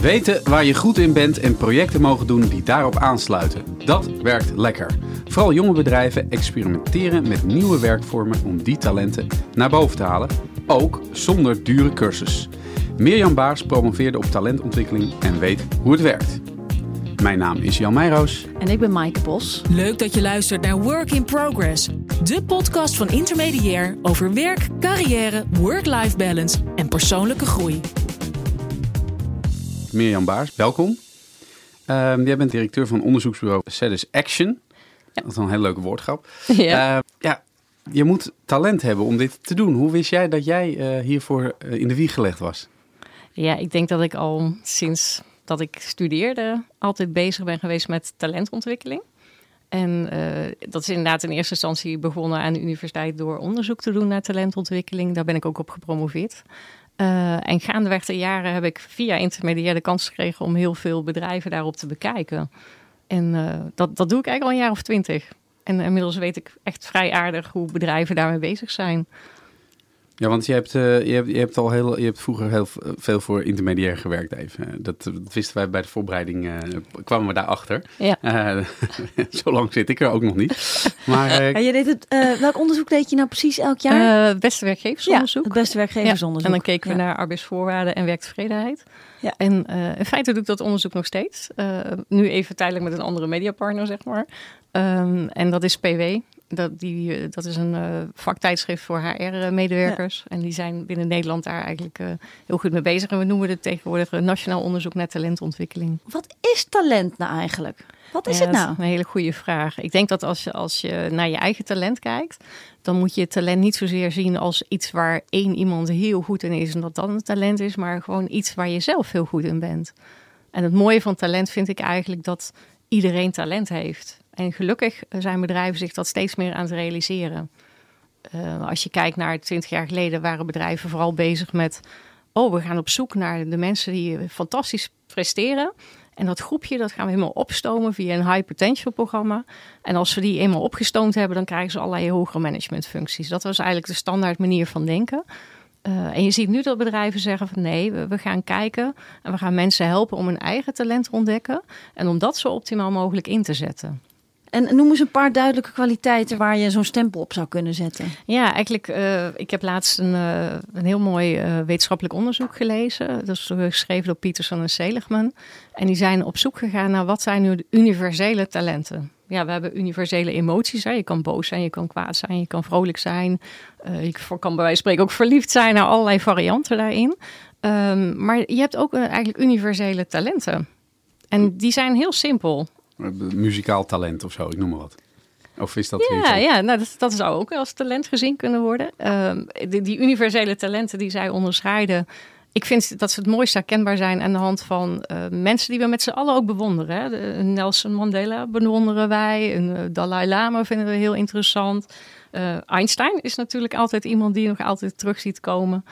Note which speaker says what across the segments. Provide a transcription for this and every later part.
Speaker 1: Weten waar je goed in bent en projecten mogen doen die daarop aansluiten. Dat werkt lekker. Vooral jonge bedrijven experimenteren met nieuwe werkvormen om die talenten naar boven te halen. Ook zonder dure cursus. Mirjam Baars promoveerde op talentontwikkeling en weet hoe het werkt. Mijn naam is Jan Meijroos.
Speaker 2: En ik ben Maaike Bos.
Speaker 3: Leuk dat je luistert naar Work in Progress. De podcast van Intermediair over werk, carrière, work-life balance en persoonlijke groei.
Speaker 1: Mirjam Baars, welkom. Ehm, jij bent directeur van onderzoeksbureau Satis Action. Dat is een hele leuke woordgrap.
Speaker 2: Ja.
Speaker 1: Ehm, ja, je moet talent hebben om dit te doen. Hoe wist jij dat jij eh, hiervoor eh, in de wieg gelegd was?
Speaker 2: Ja, ik denk dat ik al sinds dat ik studeerde altijd bezig ben geweest met talentontwikkeling. En eh, dat is inderdaad in eerste instantie begonnen aan de universiteit door onderzoek te doen naar talentontwikkeling. Daar ben ik ook op gepromoveerd. Uh, en gaandeweg de jaren heb ik via intermediair de kans gekregen om heel veel bedrijven daarop te bekijken. En uh, dat, dat doe ik eigenlijk al een jaar of twintig. En inmiddels weet ik echt vrij aardig hoe bedrijven daarmee bezig zijn.
Speaker 1: Ja, want je hebt, uh, je hebt, je hebt al heel, je hebt vroeger heel veel voor intermediair gewerkt even. Dat, dat wisten wij bij de voorbereiding, uh, kwamen we daarachter.
Speaker 2: Ja.
Speaker 1: Uh, zo lang zit ik er ook nog niet. Maar,
Speaker 4: en je deed het, welk onderzoek deed je nou precies elk jaar?
Speaker 2: beste werkgeversonderzoek.
Speaker 4: Ja, het beste werkgeversonderzoek.
Speaker 2: Ja. En dan keken we ja. naar arbeidsvoorwaarden en werktevredenheid.
Speaker 4: Ja.
Speaker 2: En in feite doe ik dat onderzoek nog steeds. nu even tijdelijk met een andere mediapartner, zeg maar. Um, en dat is PW. Dat, die, dat is een uh, vaktijdschrift voor HR-medewerkers. Ja. En die zijn binnen Nederland daar eigenlijk uh, heel goed mee bezig. En we noemen het tegenwoordig Nationaal Onderzoek naar Talentontwikkeling.
Speaker 4: Wat is talent nou eigenlijk? Wat is
Speaker 2: ja,
Speaker 4: het nou?
Speaker 2: Dat is een hele goede vraag. Ik denk dat als je, als je naar je eigen talent kijkt, dan moet je talent niet zozeer zien als iets waar één iemand heel goed in is en dat dan een talent is, maar gewoon iets waar je zelf heel goed in bent. En het mooie van talent vind ik eigenlijk dat iedereen talent heeft. En gelukkig zijn bedrijven zich dat steeds meer aan het realiseren. Uh, als je kijkt naar 20 jaar geleden, waren bedrijven vooral bezig met: oh, we gaan op zoek naar de mensen die fantastisch presteren. En dat groepje, dat gaan we helemaal opstomen via een high potential programma. En als we die eenmaal opgestoomd hebben, dan krijgen ze allerlei hogere managementfuncties. Dat was eigenlijk de standaard manier van denken. Uh, en je ziet nu dat bedrijven zeggen van nee, we, gaan kijken en we gaan mensen helpen om hun eigen talent te ontdekken. En om dat zo optimaal mogelijk in te zetten.
Speaker 4: En noem eens een paar duidelijke kwaliteiten waar je zo'n stempel op zou kunnen zetten.
Speaker 2: Ja, eigenlijk, uh, ik heb laatst een, uh, een heel mooi uh, wetenschappelijk onderzoek gelezen. Dat is geschreven door Peterson en Seligman. En die zijn op zoek gegaan naar wat zijn nu de universele talenten. Ja, we hebben universele emoties. Je kan boos zijn, je kan kwaad zijn, je kan vrolijk zijn. je kan bij wijze van spreken ook verliefd zijn naar allerlei varianten daarin. Um, maar je hebt ook eigenlijk universele talenten. En die zijn heel simpel
Speaker 1: muzikaal talent of zo, ik noem maar wat. Of is dat
Speaker 2: ja, ja nou, dat, dat zou ook als talent gezien kunnen worden. Um, die, die, universele talenten die zij onderscheiden. Ik vind dat ze het mooist herkenbaar zijn aan de hand van uh, mensen die we met z'n allen ook bewonderen. Hè. De, Nelson Mandela bewonderen wij. En, uh, Dalai Lama vinden we heel interessant. Einstein is natuurlijk altijd iemand die je nog altijd terug ziet komen.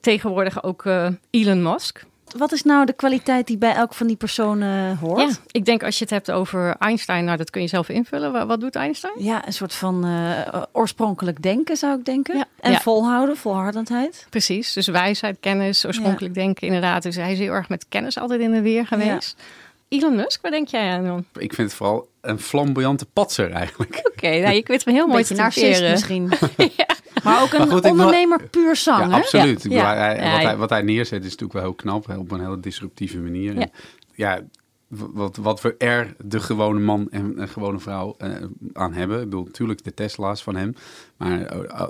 Speaker 2: tegenwoordig ook Elon Musk
Speaker 4: wat is nou de kwaliteit die bij elk van die personen hoort?
Speaker 2: Ja, ik denk als je het hebt over Einstein, nou dat kun je zelf invullen. Wat, wat doet Einstein?
Speaker 4: Ja, een soort van uh, oorspronkelijk denken zou ik denken.
Speaker 2: Ja.
Speaker 4: En
Speaker 2: ja.
Speaker 4: volhouden, volhardendheid.
Speaker 2: Precies, dus wijsheid, kennis, oorspronkelijk denken inderdaad. Dus hij is heel erg met kennis altijd in de weer geweest. Elon Musk, wat denk jij aan dan?
Speaker 1: Ik vind het vooral een flamboyante patser eigenlijk.
Speaker 2: Oké, okay, nou, je kunt me heel mooi
Speaker 4: te narcist misschien. ja. Maar ook een
Speaker 1: maar goed,
Speaker 4: ondernemer wil... puur zang,
Speaker 1: ja, Absoluut.
Speaker 4: Ja.
Speaker 1: Bedoel, hij, wat, hij, wat, hij, neerzet is natuurlijk wel heel knap. Op een hele disruptieve manier. En, ja, wat, wat we er, de gewone man en een gewone vrouw, uh, aan hebben. Ik bedoel, natuurlijk de Tesla's van hem. Maar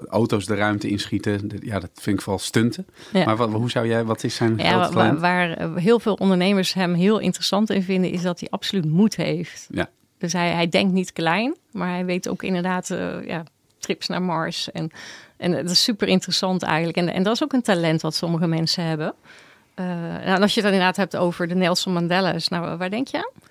Speaker 1: auto's de ruimte inschieten, ja, dat vind ik vooral stunten. Ja. Maar wat, hoe zou jij, wat is zijn
Speaker 2: ja, waar, waar heel veel ondernemers hem heel interessant in vinden, is dat hij absoluut moed heeft.
Speaker 1: Ja.
Speaker 2: Dus hij, hij denkt niet klein, maar hij weet ook inderdaad uh, ja, trips naar Mars. En, en dat is super interessant eigenlijk. En, en dat is ook een talent wat sommige mensen hebben. Uh, nou, als je het inderdaad hebt over de Nelson Mandela's, nou, waar denk je aan?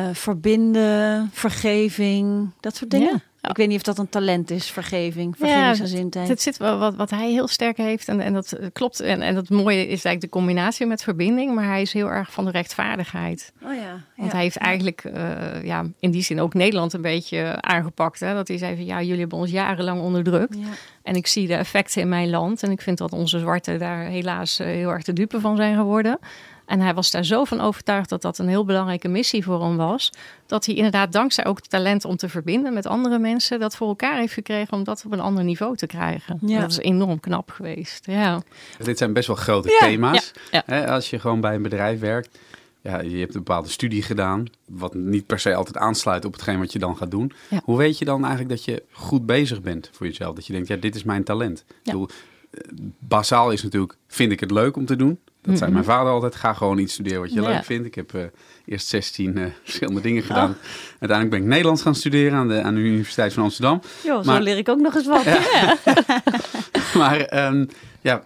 Speaker 4: Uh, verbinden, vergeving, dat soort dingen. Ja. Ik weet niet of dat een talent is, vergeving, vergevingsgezindheid.
Speaker 2: Ja, het zit wel wat, wat hij heel sterk heeft en, en dat klopt. En, en dat mooie is eigenlijk de combinatie met verbinding, maar hij is heel erg van de rechtvaardigheid.
Speaker 4: Oh ja.
Speaker 2: Want
Speaker 4: ja.
Speaker 2: hij heeft eigenlijk uh, ja, in die zin ook Nederland een beetje aangepakt. Hè? Dat hij zei van ja, jullie hebben ons jarenlang onderdrukt. En ik zie de effecten in mijn land. En ik vind dat onze zwarten daar helaas uh, heel erg de dupe van zijn geworden. En hij was daar zo van overtuigd dat dat een heel belangrijke missie voor hem was. Dat hij inderdaad dankzij ook het talent om te verbinden met andere mensen, dat voor elkaar heeft gekregen om dat op een ander niveau te krijgen.
Speaker 4: Ja.
Speaker 2: Dat is enorm knap geweest. Ja.
Speaker 1: Dit zijn best wel grote
Speaker 2: Ja,
Speaker 1: thema's.
Speaker 2: ja,
Speaker 1: Hè, als je gewoon bij een bedrijf werkt. Ja, je hebt een bepaalde studie gedaan. Wat niet per se altijd aansluit op hetgeen wat je dan gaat doen.
Speaker 2: Ja.
Speaker 1: Hoe weet je dan eigenlijk dat je goed bezig bent voor jezelf? Dat je denkt, ja, dit is mijn talent. Ik bedoel, eh, basaal is natuurlijk, vind ik het leuk om te doen? Dat zei mijn vader altijd, ga gewoon iets studeren wat je.
Speaker 2: Ja.
Speaker 1: leuk vindt. Ik heb eh, eerst 16 eh, verschillende dingen gedaan. Uiteindelijk ben ik Nederlands gaan studeren aan de, aan de Universiteit van Amsterdam.
Speaker 4: Jo, zo
Speaker 1: Maar-
Speaker 4: leer ik ook nog eens wat.
Speaker 1: Maar ehm, ja,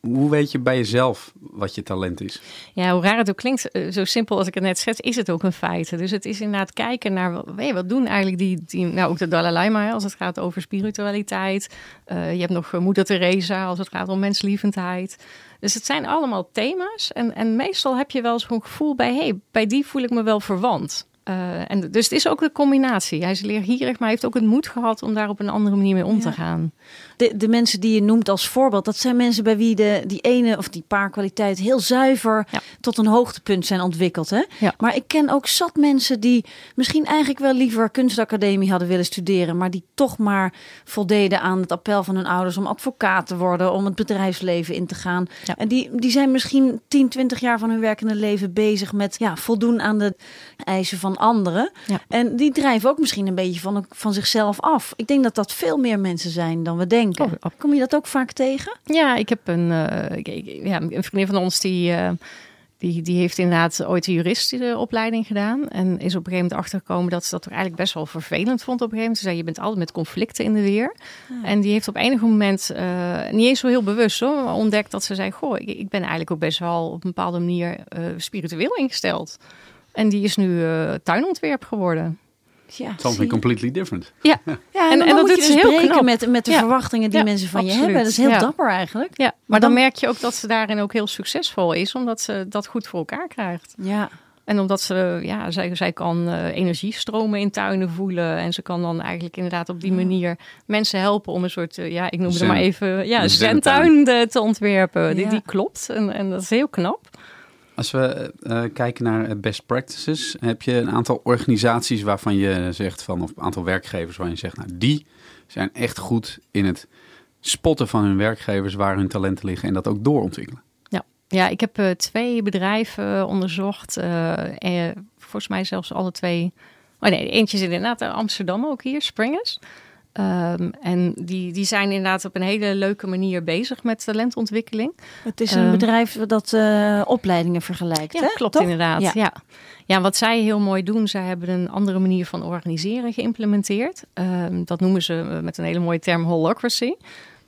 Speaker 1: hoe weet je bij jezelf wat je talent is?
Speaker 2: Ja, hoe raar het ook klinkt, eh, zo simpel als ik het net schets, is het ook een feit. Dus het is inderdaad kijken naar, wat- weet je, wat doen eigenlijk die, die nou ook de Dalai Lama, als het gaat over spiritualiteit. Je hebt nog Moeder Teresa als het gaat om menslievendheid. Dus het zijn allemaal thema's. En, en meestal heb je wel zo'n gevoel bij, hey, bij die voel ik me wel verwant. Eh, en dus het is ook een combinatie. Hij is leergierig, maar heeft ook het moed gehad om daar op een andere manier mee om te
Speaker 4: Ja.
Speaker 2: gaan.
Speaker 4: De, de mensen die je noemt als voorbeeld, dat zijn mensen bij wie de, die ene of die paar kwaliteit heel zuiver
Speaker 2: Ja.
Speaker 4: tot een hoogtepunt zijn ontwikkeld. Hè?
Speaker 2: Ja.
Speaker 4: Maar ik ken ook zat mensen die misschien eigenlijk wel liever kunstacademie hadden willen studeren, maar die toch maar voldeden aan het appel van hun ouders om advocaat te worden, om het bedrijfsleven in te gaan.
Speaker 2: Ja.
Speaker 4: En die, die zijn misschien 10, 20 jaar van hun werkende leven bezig met ja, voldoen aan de eisen van anderen. En die drijven ook misschien een beetje van, van zichzelf af. Ik denk dat dat veel meer mensen zijn dan we denken.
Speaker 2: Oh, ab-
Speaker 4: Kom je dat ook vaak tegen?
Speaker 2: Ja, ik heb een, eh, ik- ik- ja, een vriendin van ons die, eh, die, die heeft inderdaad ooit de juristenopleiding gedaan. En is op een gegeven moment achtergekomen dat ze dat toch eigenlijk best wel vervelend vond op een gegeven moment. Ze zei, je bent altijd met conflicten in de weer. En die heeft op enig moment, eh, niet eens zo heel bewust hoor, ontdekt dat ze zei, goh, ik, ik ben eigenlijk ook best wel op een bepaalde manier spiritueel ingesteld. En die is nu tuinontwerp geworden.
Speaker 4: Ja,
Speaker 1: Something completely different.
Speaker 2: Ja,
Speaker 4: Ja,
Speaker 2: En-
Speaker 4: en,
Speaker 2: en
Speaker 4: dan
Speaker 2: dat
Speaker 4: moet je dus
Speaker 2: heel
Speaker 4: breken
Speaker 2: knap.
Speaker 4: met, met de
Speaker 2: Ja.
Speaker 4: verwachtingen die
Speaker 2: Ja,
Speaker 4: mensen van je hebben. Dat is heel
Speaker 2: Ja.
Speaker 4: dapper eigenlijk.
Speaker 2: ja, maar dan
Speaker 4: dan-
Speaker 2: merk je ook dat ze daarin ook heel succesvol is, omdat ze dat goed voor elkaar krijgt.
Speaker 4: Ja,
Speaker 2: En omdat ze, ja, zij, zij kan eh, energiestromen in tuinen voelen. En ze kan dan eigenlijk inderdaad op die manier mensen helpen om een soort, eh, ja, ik noem het maar even, ja,
Speaker 1: Een
Speaker 2: zentuin eh, te ontwerpen. Die, die klopt en, en dat is heel knap.
Speaker 1: Als we eh, kijken naar eh, best practices, heb je een aantal organisaties waarvan je zegt van, of een aantal werkgevers waarvan je zegt, nou die zijn echt goed in het spotten van hun werkgevers waar hun talenten liggen en dat ook doorontwikkelen.
Speaker 2: Ja, ja ik heb eh, twee bedrijven onderzocht. eh, volgens mij zelfs alle twee. Oh nee, eentje zit inderdaad in Amsterdam ook hier, Springers. Ehm, en die, die zijn inderdaad op een hele leuke manier bezig met talentontwikkeling.
Speaker 4: het is een
Speaker 2: Ehm.
Speaker 4: bedrijf dat eh, opleidingen vergelijkt.
Speaker 2: Ja,
Speaker 4: hè?
Speaker 2: klopt
Speaker 4: Toch?
Speaker 2: inderdaad.
Speaker 4: Ja.
Speaker 2: Ja. Ja. wat zij heel mooi doen, zij hebben een andere manier van organiseren geïmplementeerd. Ehm, dat noemen ze eh, met een hele mooie term holocracy.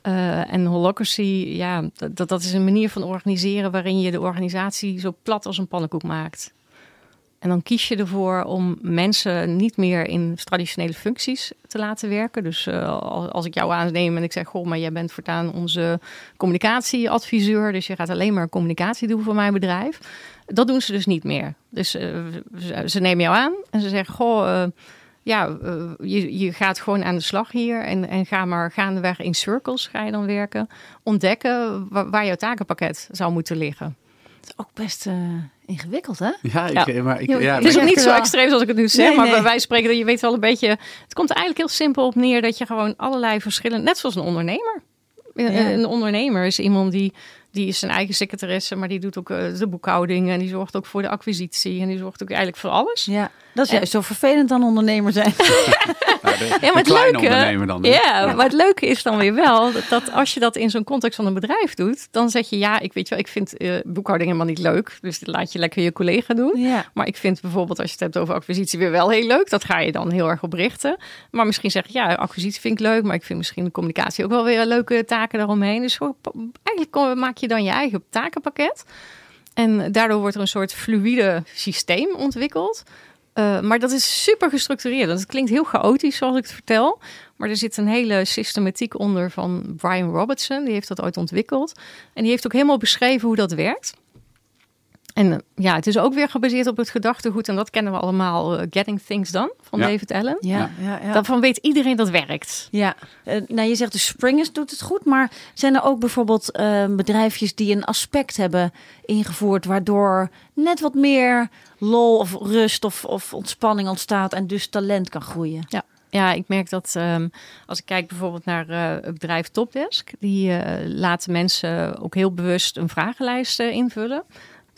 Speaker 2: Eh, en holocracy, ja, dat, dat is een manier van organiseren waarin je de organisatie zo plat als een pannenkoek maakt. En dan kies je ervoor om mensen niet meer in traditionele functies te laten werken. Dus eh, als, ik jou aanneem en ik zeg, goh, maar jij bent voortaan onze communicatieadviseur. Dus je gaat alleen maar communicatie doen voor mijn bedrijf. Dat doen ze dus niet meer. Dus eh, ze, nemen jou aan en ze zeggen, goh, eh, ja, je, je gaat gewoon aan de slag hier. En, en ga maar gaandeweg in circles ga je dan werken. Ontdekken waar, waar jouw takenpakket zou moeten liggen.
Speaker 4: Dat is ook best eh, ingewikkeld, hè?
Speaker 1: Ja, ik,
Speaker 2: Ja.
Speaker 1: eh, maar ik,
Speaker 4: Ja,
Speaker 2: Het is ook niet zo extreem zoals ik het nu zeg,
Speaker 4: Nee,
Speaker 2: maar
Speaker 4: nee.
Speaker 2: bij wijze van spreken, dat je weet wel een beetje. Het komt er eigenlijk heel simpel op neer dat je gewoon allerlei verschillende, net zoals een ondernemer.
Speaker 4: Ja.
Speaker 2: Een ondernemer is iemand die, die is zijn eigen secretaresse, maar die doet ook eh, de boekhouding en die zorgt ook voor de acquisitie en die zorgt ook eigenlijk voor alles.
Speaker 4: Ja, dat is juist zo vervelend dan ondernemer zijn.
Speaker 1: nou, de,
Speaker 2: Ja, maar het leuke,
Speaker 1: ondernemer dan.
Speaker 2: ja, maar het leuke is dan weer wel dat, dat als je dat in zo'n context van een bedrijf doet, dan zeg je ja, ik weet je wel, ik vind eh, boekhouding helemaal niet leuk, dus laat je lekker je collega doen.
Speaker 4: Ja.
Speaker 2: Maar ik vind bijvoorbeeld als je het hebt over acquisitie weer wel heel leuk. Dat ga je dan heel erg op richten. Maar misschien zeg je, ja, acquisitie vind ik leuk. Maar ik vind misschien de communicatie ook wel weer leuke taken daaromheen. Dus gewoon, eigenlijk maak je dan je eigen takenpakket. En daardoor wordt er een soort fluïde systeem ontwikkeld. Eh, maar dat is super gestructureerd. Dat klinkt heel chaotisch zoals ik het vertel. Maar er zit een hele systematiek onder van Brian Robertson. Die heeft dat ooit ontwikkeld. En die heeft ook helemaal beschreven hoe dat werkt. En uh, ja, het is ook weer gebaseerd op het gedachtegoed. En dat kennen we allemaal. Uh, Getting Things Done van
Speaker 1: Ja.
Speaker 2: David Allen.
Speaker 4: Ja, ja, ja.
Speaker 2: Daarvan weet iedereen dat werkt.
Speaker 4: Ja, Eh, nou je zegt de Springers doet het goed, maar zijn er ook bijvoorbeeld eh, bedrijfjes die een aspect hebben ingevoerd waardoor net wat meer lol of rust of, of ontspanning ontstaat en dus talent kan groeien?
Speaker 2: Ja, ik merk dat ehm, als ik kijk bijvoorbeeld naar eh, het bedrijf Topdesk, die eh, laten mensen ook heel bewust een vragenlijst eh, invullen.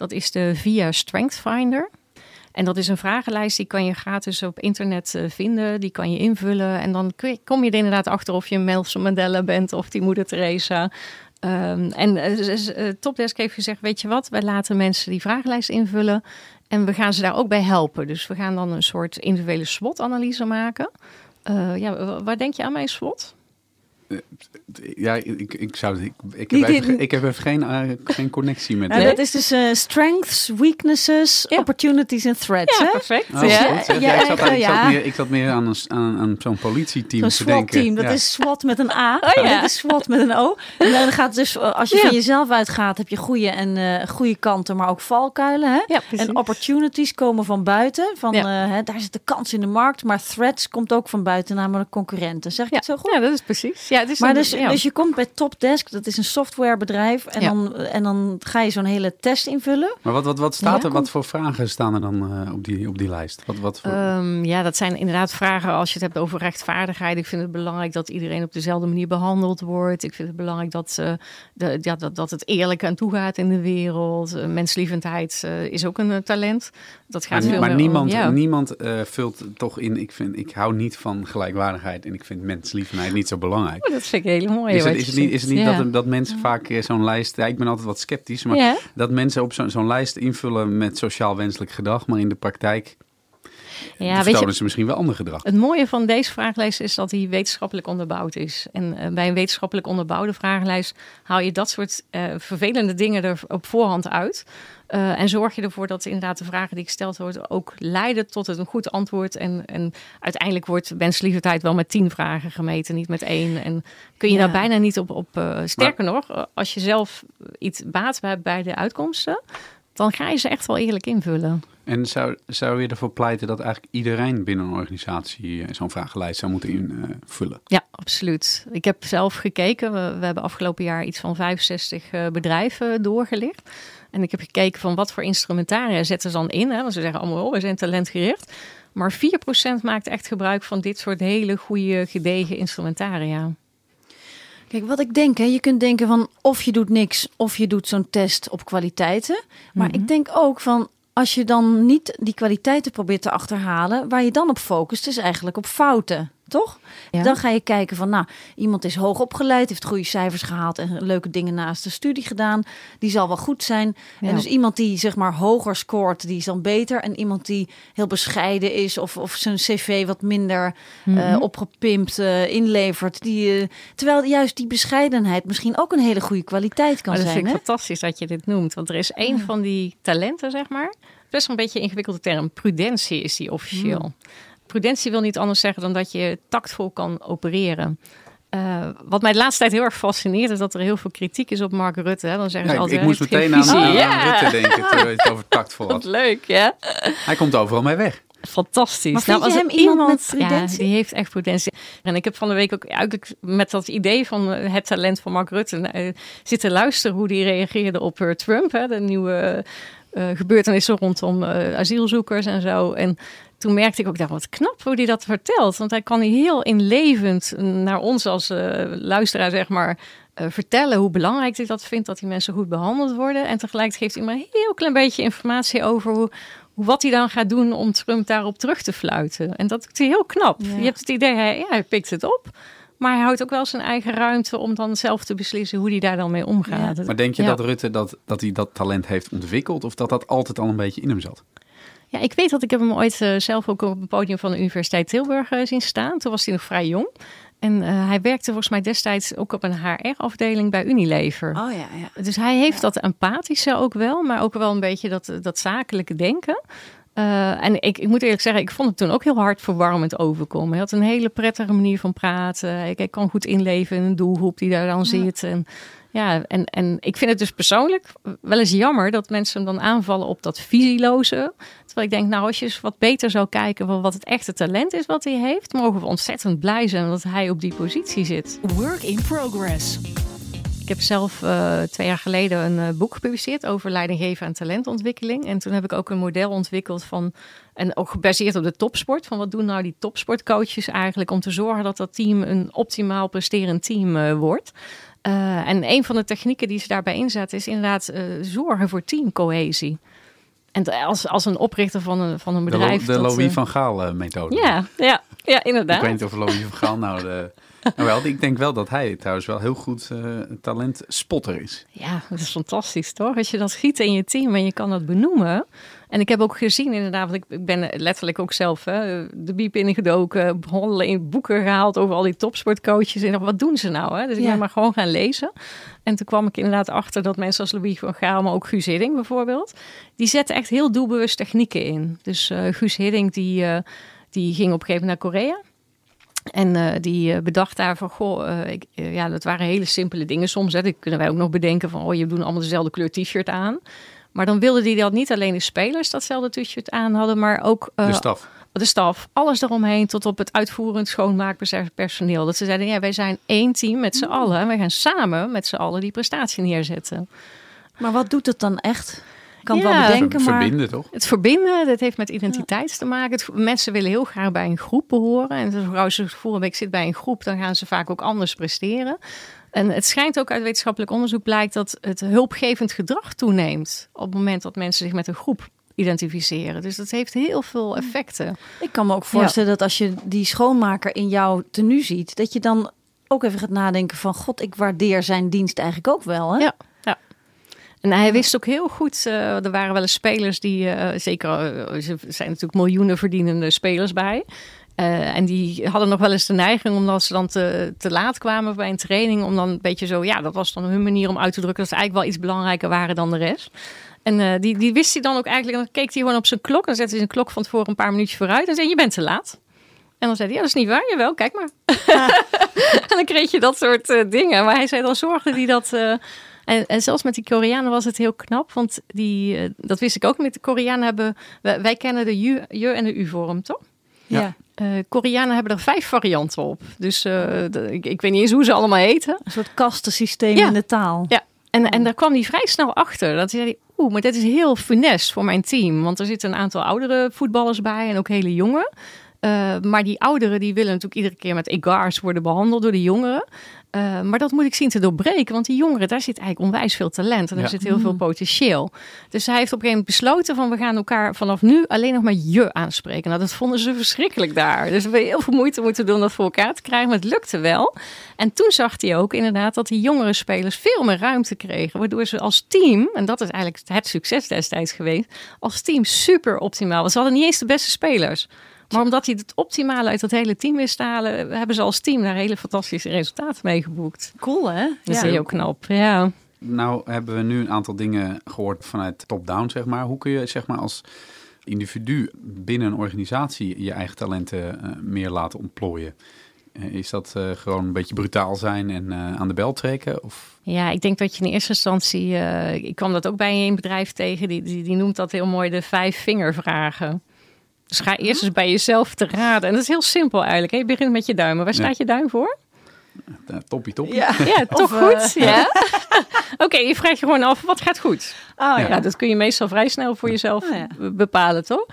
Speaker 2: Dat is de Via Strength Finder. En dat is een vragenlijst die kan je gratis op internet eh, vinden. Die kan je invullen. En dan kom je er inderdaad achter of je Nelson Mandela bent of die moeder Teresa. Ehm, en eh, eh, Topdesk heeft gezegd, weet je wat, wij laten mensen die vragenlijst invullen. En we gaan ze daar ook bij helpen. Dus we gaan dan een soort individuele SWOT-analyse maken. Eh, ja, wa- waar denk je aan bij een SWOT?
Speaker 1: Ja, ik, ik, zou, ik, ik, heb, even, ik heb even geen, eh, geen connectie met...
Speaker 4: Nou, dat is dus eh, strengths, weaknesses,
Speaker 2: Ja.
Speaker 4: opportunities en threats. hè?
Speaker 2: perfect.
Speaker 1: Oh,
Speaker 4: ja.
Speaker 1: goed.
Speaker 4: Ja,
Speaker 1: Ja, ik, zat,
Speaker 4: eigen,
Speaker 1: ik, zat
Speaker 4: ja.
Speaker 1: meer, ik zat meer aan, een, aan, aan zo'n politieteam
Speaker 4: Zo'n
Speaker 1: te denken.
Speaker 4: SWAT-team, dat
Speaker 1: Ja.
Speaker 4: is SWAT met een A.
Speaker 2: Oh, ja.
Speaker 4: Dit is SWAT met een O. En dan gaat het dus, eh, als je
Speaker 2: Ja.
Speaker 4: van jezelf uitgaat, heb je goede en eh, goede kanten, maar ook valkuilen. Hè?
Speaker 2: Ja.
Speaker 4: En opportunities komen van buiten. Van,
Speaker 2: Ja.
Speaker 4: eh, hè, daar zit de kans in de markt. Maar threats komt ook van buiten, namelijk concurrenten. Zeg ik
Speaker 2: ja.
Speaker 4: het zo goed?
Speaker 2: ja, dat is precies. Ja, het is
Speaker 4: Maar
Speaker 2: een-
Speaker 4: dus,
Speaker 2: ja.
Speaker 4: dus je komt bij Topdesk, dat is een softwarebedrijf. En,
Speaker 2: Ja.
Speaker 4: dan, en dan ga je zo'n hele test invullen.
Speaker 1: Maar wat, wat, wat staat
Speaker 4: Ja,
Speaker 1: er? Wat voor vragen staan er dan eh, op, die, op die lijst? Wat, wat voor...
Speaker 2: Ehm, ja, dat zijn inderdaad vragen als je het hebt over rechtvaardigheid. Ik vind het belangrijk dat iedereen op dezelfde manier behandeld wordt. Ik vind het belangrijk dat, eh, de, ja, dat, dat het eerlijk aan toe gaat in de wereld. Uh, menslievendheid eh, is ook een talent. Dat gaat
Speaker 1: maar
Speaker 2: veel
Speaker 1: maar niemand,
Speaker 2: om,
Speaker 1: niemand eh, vult toch in. Ik, vind, ik hou niet van gelijkwaardigheid en ik vind mensliefheid niet zo belangrijk.
Speaker 2: Oh, dat vind ik heel mooi.
Speaker 1: Is het, is het niet, is het niet
Speaker 2: zegt. Ja.
Speaker 1: dat, dat mensen vaak eh, zo'n lijst... Ja, ik ben altijd wat sceptisch, maar
Speaker 2: Ja.
Speaker 1: dat mensen op zo'n zo'n lijst invullen met sociaal wenselijk gedrag, maar in de praktijk
Speaker 2: Ja, weet
Speaker 1: ze misschien wel ander gedrag.
Speaker 2: Het mooie van deze vragenlijst is dat die wetenschappelijk onderbouwd is. En eh, bij een wetenschappelijk onderbouwde vragenlijst haal je dat soort eh, vervelende dingen er op voorhand uit. Eh, en zorg je ervoor dat inderdaad de vragen die gesteld worden ook leiden tot het een goed antwoord. En, en uiteindelijk wordt menslievendheid wel met tien vragen gemeten, niet met één. En kun je
Speaker 4: Ja.
Speaker 2: daar bijna niet op. op eh, sterker nog, als je zelf iets baat hebt bij de uitkomsten, dan ga je ze echt wel eerlijk invullen.
Speaker 1: En zou, zou je ervoor pleiten dat eigenlijk iedereen binnen een organisatie eh, zo'n vragenlijst zou moeten invullen?
Speaker 2: Ja, absoluut. Ik heb zelf gekeken. We, we hebben afgelopen jaar iets van 65 eh, bedrijven doorgelicht. En ik heb gekeken van wat voor instrumentaria zetten ze dan in. Hè? Want ze zeggen allemaal, oh, we zijn talentgericht. Maar 4% maakt echt gebruik van dit soort hele goede, gedegen instrumentaria.
Speaker 4: Kijk, wat ik denk, hè, je kunt denken van of je doet niks of je doet zo'n test op kwaliteiten. Maar
Speaker 2: Mhm.
Speaker 4: ik denk ook van als je dan niet die kwaliteiten probeert te achterhalen, waar je dan op focust, is eigenlijk op fouten. Toch?
Speaker 2: Ja.
Speaker 4: Dan ga je kijken van, nou, iemand is hoog opgeleid, heeft goede cijfers gehaald en leuke dingen naast de studie gedaan. Die zal wel goed zijn.
Speaker 2: Ja.
Speaker 4: En dus iemand die zeg maar hoger scoort, die is dan beter. En iemand die heel bescheiden is of, of zijn cv wat minder
Speaker 2: Mhm.
Speaker 4: opgepimpt eh, inlevert. Die, eh, terwijl juist die bescheidenheid misschien ook een hele goede kwaliteit kan
Speaker 2: Maar dat
Speaker 4: zijn.
Speaker 2: vind
Speaker 4: Hè?
Speaker 2: ik fantastisch dat je dit noemt. Want er is één van die talenten, zeg maar. Best wel een beetje een ingewikkelde term. Prudentie is die officieel. Prudentie wil niet anders zeggen dan dat je tactvol kan opereren. Eh, wat mij de laatste tijd heel erg fascineert, is dat er heel veel kritiek is op Mark Rutte. Hè. Dan zeggen
Speaker 1: Ja,
Speaker 2: ze altijd,
Speaker 1: ik moest meteen
Speaker 2: geen
Speaker 1: aan,
Speaker 2: ja,
Speaker 1: Rutte denken terwijl je het over tactvol
Speaker 2: wat
Speaker 1: had.
Speaker 2: leuk, ja.
Speaker 1: Hij komt overal mee weg.
Speaker 2: Fantastisch.
Speaker 4: Maar je
Speaker 2: als
Speaker 4: hem iemand met prudentie?
Speaker 2: Ja, die heeft echt prudentie. En ik heb van de week ook eigenlijk met dat idee van eh, het talent van Mark Rutte eh, zitten luisteren hoe die reageerde op eh, Trump. Hè, de nieuwe eh, gebeurtenissen rondom eh, asielzoekers en zo. En toen merkte ik ook, dacht, wat knap hoe hij dat vertelt. Want hij kan heel inlevend naar ons als eh, luisteraar, zeg maar, vertellen hoe belangrijk hij dat vindt, dat die mensen goed behandeld worden. En tegelijk geeft hij maar een heel klein beetje informatie over hoe, wat hij dan gaat doen om Trump daarop terug te fluiten. En dat hij heel knap.
Speaker 4: Ja.
Speaker 2: Je hebt het idee, hij, ja, hij pikt het op. Maar hij houdt ook wel zijn eigen ruimte om dan zelf te beslissen hoe hij daar dan mee omgaat.
Speaker 1: Maar denk je
Speaker 2: Ja.
Speaker 1: dat Rutte dat, dat hij dat talent heeft ontwikkeld of dat dat altijd al een beetje in hem zat?
Speaker 2: Ja, ik weet dat ik heb hem ooit eh, zelf ook op het podium van de Universiteit Tilburg eh, zien staan. Toen was hij nog vrij jong. En eh, hij werkte volgens mij destijds ook op een HR-afdeling bij Unilever.
Speaker 4: Oh ja, ja.
Speaker 2: Dus hij heeft dat empathische ook wel, maar ook wel een beetje dat, dat zakelijke denken. Eh, en ik, ik moet eerlijk zeggen, ik vond het toen ook heel hard verwarmend overkomen. Hij had een hele prettige manier van praten. Ik, ik kan goed inleven in een doelgroep die daar dan zit. En Ja, en, en ik vind het dus persoonlijk wel eens jammer dat mensen dan aanvallen op dat visieloze. Terwijl ik denk, nou, als je eens wat beter zou kijken van wat het echte talent is wat hij heeft, mogen we ontzettend blij zijn dat hij op die positie zit.
Speaker 3: Work in progress.
Speaker 2: Ik heb zelf uh, twee jaar geleden een uh, boek gepubliceerd over leidinggeven en talentontwikkeling. En toen heb ik ook een model ontwikkeld van, en ook gebaseerd op de topsport, van wat doen nou die topsportcoaches eigenlijk om te zorgen dat dat team een optimaal presterend team uh, wordt. en een van de technieken die ze daarbij inzetten is inderdaad zorgen voor teamcohesie. En als, als een oprichter van een, van een bedrijf.
Speaker 1: De, de Louis van Gaal methode.
Speaker 2: Ja, ja, ja, inderdaad.
Speaker 1: Ik weet niet of Louis van Gaal nou de nou wel, ik denk wel dat hij trouwens wel heel goed uh, talent spotter is.
Speaker 2: Ja, dat is fantastisch toch? Als je dat schiet in je team en je kan dat benoemen. En ik heb ook gezien inderdaad, want ik ben letterlijk ook zelf hè, de biep ingedoken, in boeken gehaald over al die topsportcoaches. En wat doen ze nou? Hè? Dus ik ben maar gewoon gaan lezen. En toen kwam ik inderdaad achter dat mensen als Louis van Gaal, maar ook Guus Hiddink bijvoorbeeld, die zetten echt heel doelbewust technieken in. Dus uh, Guus Hiddink die, uh, die ging op een gegeven moment naar Korea. En uh, die uh, bedacht daar van, goh, uh, ik, ja, dat waren hele simpele dingen soms. Hè. Dat kunnen wij ook nog bedenken van, oh, je doen allemaal dezelfde kleur t-shirt aan. Maar dan wilde die dat niet alleen de spelers datzelfde t-shirt aan hadden, maar ook...
Speaker 1: de staf.
Speaker 2: De staf, alles eromheen tot op het uitvoerend schoonmaakpersoneel. Dat ze zeiden, ja, wij zijn één team met z'n mm. allen. En wij gaan samen met z'n allen die prestatie neerzetten.
Speaker 4: Maar wat doet het dan echt? Kan ja, wel bedenken,
Speaker 1: maar... Verbinden, toch?
Speaker 2: Het verbinden, dat heeft met identiteit te maken. Het, mensen willen heel graag bij een groep behoren. En als ze vorige week zit bij een groep, dan gaan ze vaak ook anders presteren. En het schijnt ook uit wetenschappelijk onderzoek blijkt dat het hulpgevend gedrag toeneemt op het moment dat mensen zich met een groep identificeren. Dus dat heeft heel veel effecten.
Speaker 4: Ik kan me ook voorstellen dat als je die schoonmaker in jouw tenue ziet, dat je dan ook even gaat nadenken van god, ik waardeer zijn dienst eigenlijk ook wel. Hè?
Speaker 2: Ja. En hij wist ook heel goed, uh, er waren wel eens spelers die, uh, zeker, uh, er zijn natuurlijk miljoenen verdienende spelers bij. en die hadden nog wel eens de neiging, omdat ze dan te, te laat kwamen bij een training, om dan een beetje zo, ja, dat was dan hun manier om uit te drukken dat ze eigenlijk wel iets belangrijker waren dan de rest. En die, die wist hij dan ook eigenlijk, en dan keek hij gewoon op zijn klok, dan zette hij zijn klok van tevoren een paar minuutjes vooruit en zei, je bent te laat. En dan zei hij, ja, dat is niet waar, jawel, kijk maar. en dan kreeg je dat soort dingen. Maar hij zei, dan zorgde hij dat en, en zelfs met die Koreanen was het heel knap, want die, uh, dat wist ik ook. Met de Koreanen hebben, wij, wij kennen de je, je en de u-vorm, toch?
Speaker 4: Ja.
Speaker 2: Uh, Koreanen hebben er vijf varianten op. Dus uh, de, ik, ik, weet niet eens hoe ze allemaal heten.
Speaker 4: Een soort kastensysteem ja. in de taal.
Speaker 2: Ja, en, en daar kwam hij vrij snel achter. Dat hij zei, oeh, maar dit is heel funest voor mijn team. Want er zitten een aantal oudere voetballers bij en ook hele jonge. Uh, maar die ouderen die willen natuurlijk iedere keer met egars worden behandeld door de jongeren. Uh, maar dat moet ik zien te doorbreken, want die jongeren, daar zit eigenlijk onwijs veel talent en daar zit heel veel mm. potentieel. Dus hij heeft op een gegeven moment besloten van we gaan elkaar vanaf nu alleen nog maar je aanspreken. Nou, dat vonden ze verschrikkelijk daar. Dus we hebben heel veel moeite moeten doen dat voor elkaar te krijgen, maar het lukte wel. En toen zag hij ook inderdaad dat die jongere spelers veel meer ruimte kregen, waardoor ze als team, en dat is eigenlijk het succes destijds geweest, als team super optimaal was. Ze hadden niet eens de beste spelers. Maar omdat hij het optimale uit dat hele team wist te halen, hebben ze als team daar hele fantastische resultaten mee geboekt.
Speaker 4: Cool, hè?
Speaker 2: Dat is heel knap, ja.
Speaker 1: Nou hebben we nu een aantal dingen gehoord vanuit top-down, zeg maar. Hoe kun je zeg maar als individu binnen een organisatie je eigen talenten uh, meer laten ontplooien? Uh, is dat uh, gewoon een beetje brutaal zijn en aan de bel trekken? Of?
Speaker 2: Ja, ik denk dat je in eerste instantie... ik kwam dat ook bij een bedrijf tegen, die, die, die noemt dat heel mooi de vijf vingervragen. Dus ga eerst eens bij jezelf te raden. En dat is heel simpel eigenlijk. Hè? Je begint met je duimen. Waar staat je duim voor?
Speaker 1: toppie, toppie.
Speaker 2: Ja, ja toch goed. Uh... Ja. Oké, je vraagt je gewoon af, wat gaat goed? Oh, ja. ja. dat kun je meestal vrij snel voor jezelf oh, bepalen, toch?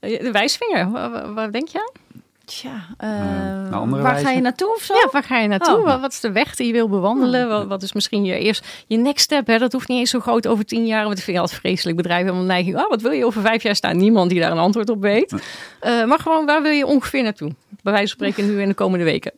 Speaker 2: De wijsvinger, waar, denk je aan?
Speaker 4: Tja, uh, waar ga je naartoe of zo?
Speaker 2: Ja, waar ga je naartoe? Oh. Wat, is de weg die je wil bewandelen? Wat, wat, is misschien je eerst je next step? Hè? Dat hoeft niet eens zo groot over tien jaar. Want ik vind je altijd vreselijk bedrijf hebben een neiging. Oh, wat wil je over vijf jaar staan? Niemand die daar een antwoord op weet. Uh, maar gewoon, waar wil je ongeveer naartoe? Bij wijze van spreken nu in de komende weken.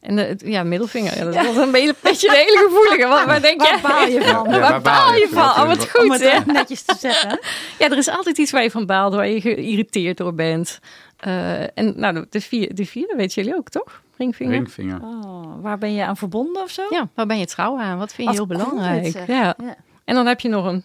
Speaker 2: En de, ja, middelvinger. Ja, dat ja. was een beetje, beetje een hele gevoelige. Wat, waar denk
Speaker 4: je? Waar baal je van?
Speaker 1: Ja,
Speaker 2: waar baal je van? Oh, wat goed,
Speaker 4: Om het hè? netjes te zeggen.
Speaker 2: Ja, er is altijd iets waar je van baalt, waar je geïrriteerd door bent. Uh, en nou, de, vier, de vierde weten jullie ook, toch? Ringvinger.
Speaker 1: Ringvinger.
Speaker 4: Oh, waar ben je aan verbonden of zo?
Speaker 2: Ja, waar ben je trouw aan? Wat vind je heel belangrijk? ja. ja. En dan heb je nog een...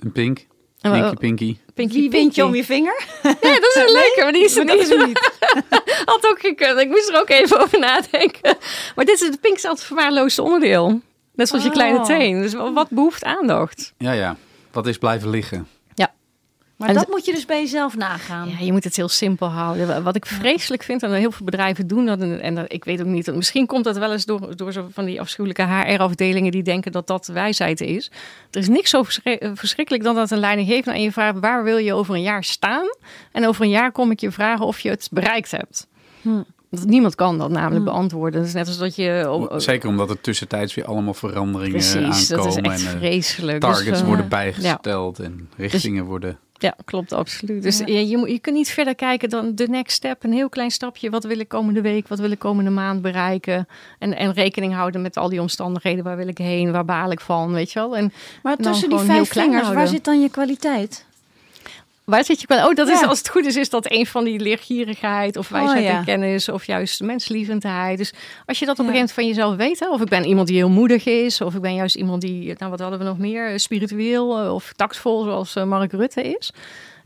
Speaker 1: Een pink. Pinky, pinky.
Speaker 4: Pinky, Wie wint je om je vinger?
Speaker 2: Ja, dat is een leuke, maar die is er niet. niet. Had ook gekund. Ik moest er ook even over nadenken. Maar dit is het pink is altijd verwaarloosde onderdeel. Net zoals je kleine
Speaker 4: Oh.
Speaker 2: teen. Dus wat behoeft aandacht?
Speaker 1: Ja, ja. Wat is blijven liggen?
Speaker 4: Maar
Speaker 2: En
Speaker 4: dat moet je dus bij jezelf nagaan.
Speaker 2: Ja, je moet het heel simpel houden. Wat ik vreselijk vind, en heel veel bedrijven doen dat, en, en dat- ik weet ook niet, misschien komt dat wel eens door, door zo van die afschuwelijke HR-afdelingen die denken dat dat wijsheid is. Er is niks zo eh, verschrikkelijk dan dat een leidinggevende aan je vraagt, waar wil je over een jaar staan? En over een jaar kom ik je vragen of je het bereikt hebt.
Speaker 4: Hm.
Speaker 2: Want niemand kan dat namelijk beantwoorden. Dat is net als dat je...
Speaker 1: Zeker omdat er tussentijds weer allemaal veranderingen
Speaker 2: precies, dat
Speaker 1: aankomen.
Speaker 2: is echt
Speaker 1: en eh,
Speaker 2: vreselijk. Dus,
Speaker 1: targets
Speaker 2: eh,
Speaker 1: worden bijgesteld en richtingen worden...
Speaker 2: Ja, klopt, absoluut. Dus
Speaker 4: Ja.
Speaker 2: je, je, je kunt niet verder kijken dan de next step. Een heel klein stapje. Wat wil ik komende week? Wat wil ik komende maand bereiken? En, en rekening houden met al die omstandigheden. Waar wil ik heen? Waar baal ik van? Weet je wel? En
Speaker 4: Maar tussen die vijf vingers, waar zit dan je kwaliteit?
Speaker 2: Waar zit je? Oh, dat is
Speaker 4: Ja.
Speaker 2: als het goed is, is dat een van die leergierigheid of wijsheid
Speaker 4: Oh, ja.
Speaker 2: en kennis of juist menslievendheid. Dus als je dat op een gegeven moment van jezelf weet, hè, of ik ben iemand die heel moedig is, of ik ben juist iemand die, nou wat hadden we nog meer, Eh, spiritueel eh, of tactvol, zoals eh, Mark Rutte is.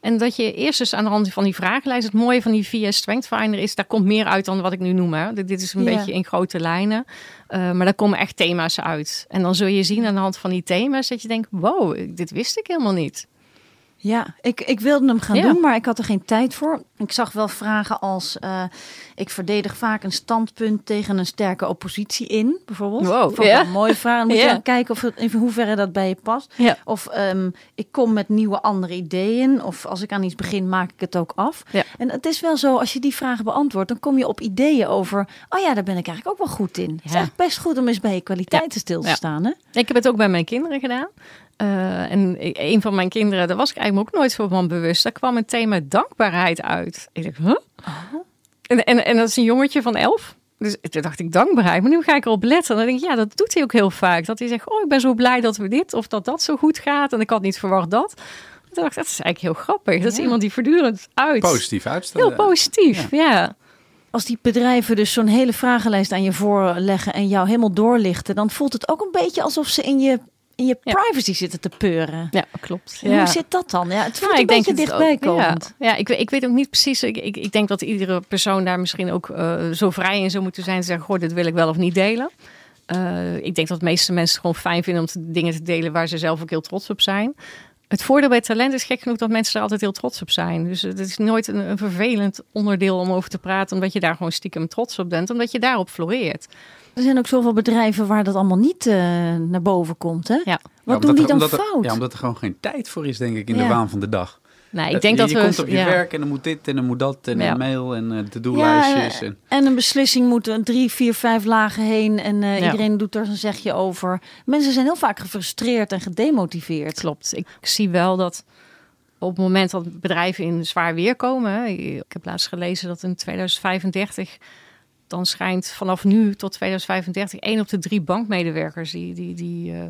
Speaker 2: En dat je eerst eens aan de hand van die vragenlijst, het mooie van die VS Strength Finder is, daar komt meer uit dan wat ik nu noem. Hè. Dit is een beetje in grote lijnen, maar daar komen echt thema's uit. En dan zul je zien aan de hand van die thema's dat je denkt, wow, dit wist ik helemaal niet.
Speaker 4: Ja, ik, ik wilde hem gaan
Speaker 2: Ja.
Speaker 4: doen, maar ik had er geen tijd voor. Ik zag wel vragen als: eh, ik verdedig vaak een standpunt tegen een sterke oppositie in, bijvoorbeeld.
Speaker 2: Wow,
Speaker 4: Vond
Speaker 2: ja.
Speaker 4: een mooie vraag. Dan moet je dan kijken of het, in hoeverre dat bij je past.
Speaker 2: Ja.
Speaker 4: Of ehm, ik kom met nieuwe andere ideeën. Of als ik aan iets begin, maak ik het ook af.
Speaker 2: Ja.
Speaker 4: En het is wel zo, als je die vragen beantwoordt, dan kom je op ideeën over. Oh ja, daar ben ik eigenlijk ook wel goed in. Het is echt best goed om eens bij je kwaliteiten stil te staan. Hè?
Speaker 2: Ik heb het ook bij mijn kinderen gedaan. Eh, en een van mijn kinderen, daar was ik eigenlijk ook nooit zo van bewust. Daar kwam het thema dankbaarheid uit. Ik dacht, huh? En, en, en dat is een jongetje van elf. Dus toen dacht ik dankbaarheid. Maar nu ga ik erop letten. En dan denk ik, ja, dat doet hij ook heel vaak. Dat hij zegt, oh, ik ben zo blij dat we dit of dat dat zo goed gaat. En ik had niet verwacht dat. Toen dacht ik, dat is eigenlijk heel grappig. Dat is
Speaker 4: Ja.
Speaker 2: iemand die voortdurend uit.
Speaker 1: Positief uitstellen.
Speaker 2: Heel positief, ja.
Speaker 4: Als die bedrijven dus zo'n hele vragenlijst aan je voorleggen en jou helemaal doorlichten, dan voelt het ook een beetje alsof ze in je, in je privacy zitten te peuren.
Speaker 2: Ja, klopt. Ja.
Speaker 4: Hoe zit dat dan? Ja, het voelt
Speaker 2: Nou,
Speaker 4: een beetje dichtbij.
Speaker 2: Ja,
Speaker 4: komend.
Speaker 2: ja ik, weet- ik weet ook niet precies. Ik, ik, ik denk dat iedere persoon daar misschien ook eh, zo vrij in zou moeten zijn. Te zeggen, goh, dit wil ik wel of niet delen. Eh, ik denk dat de meeste mensen gewoon fijn vinden om te- dingen te delen waar ze zelf ook heel trots op zijn. Het voordeel bij talent is gek genoeg dat mensen er altijd heel trots op zijn. Dus het is nooit een, een vervelend onderdeel om over te praten, omdat je daar gewoon stiekem trots op bent, omdat je daarop floreert.
Speaker 4: Er zijn ook zoveel bedrijven waar dat allemaal niet eh, naar boven komt. Hè?
Speaker 2: Ja.
Speaker 4: Wat
Speaker 1: Ja,
Speaker 4: doen die
Speaker 1: er-
Speaker 4: dan
Speaker 1: er-
Speaker 4: fout?
Speaker 1: ja, omdat er gewoon geen tijd voor is, denk ik, in
Speaker 4: Ja.
Speaker 1: de waan van de dag.
Speaker 2: Nou, ik denk
Speaker 1: je,
Speaker 2: dat
Speaker 1: je
Speaker 2: we.
Speaker 1: komt op je
Speaker 2: ja.
Speaker 1: werk en dan moet dit en dan moet dat en
Speaker 2: Ja.
Speaker 1: een mail en eh to-do-lijstjes.
Speaker 4: Ja,
Speaker 1: en,
Speaker 4: En een beslissing moet een drie, vier, vijf lagen heen en eh,
Speaker 2: Ja.
Speaker 4: iedereen doet er zijn zegje over. Mensen zijn heel vaak gefrustreerd en gedemotiveerd.
Speaker 2: Klopt. Ik zie wel dat op het moment dat bedrijven in zwaar weer komen. Ik heb laatst gelezen dat in 2035 dan schijnt vanaf nu tot 2035 één op de drie bankmedewerkers die, die, die eh,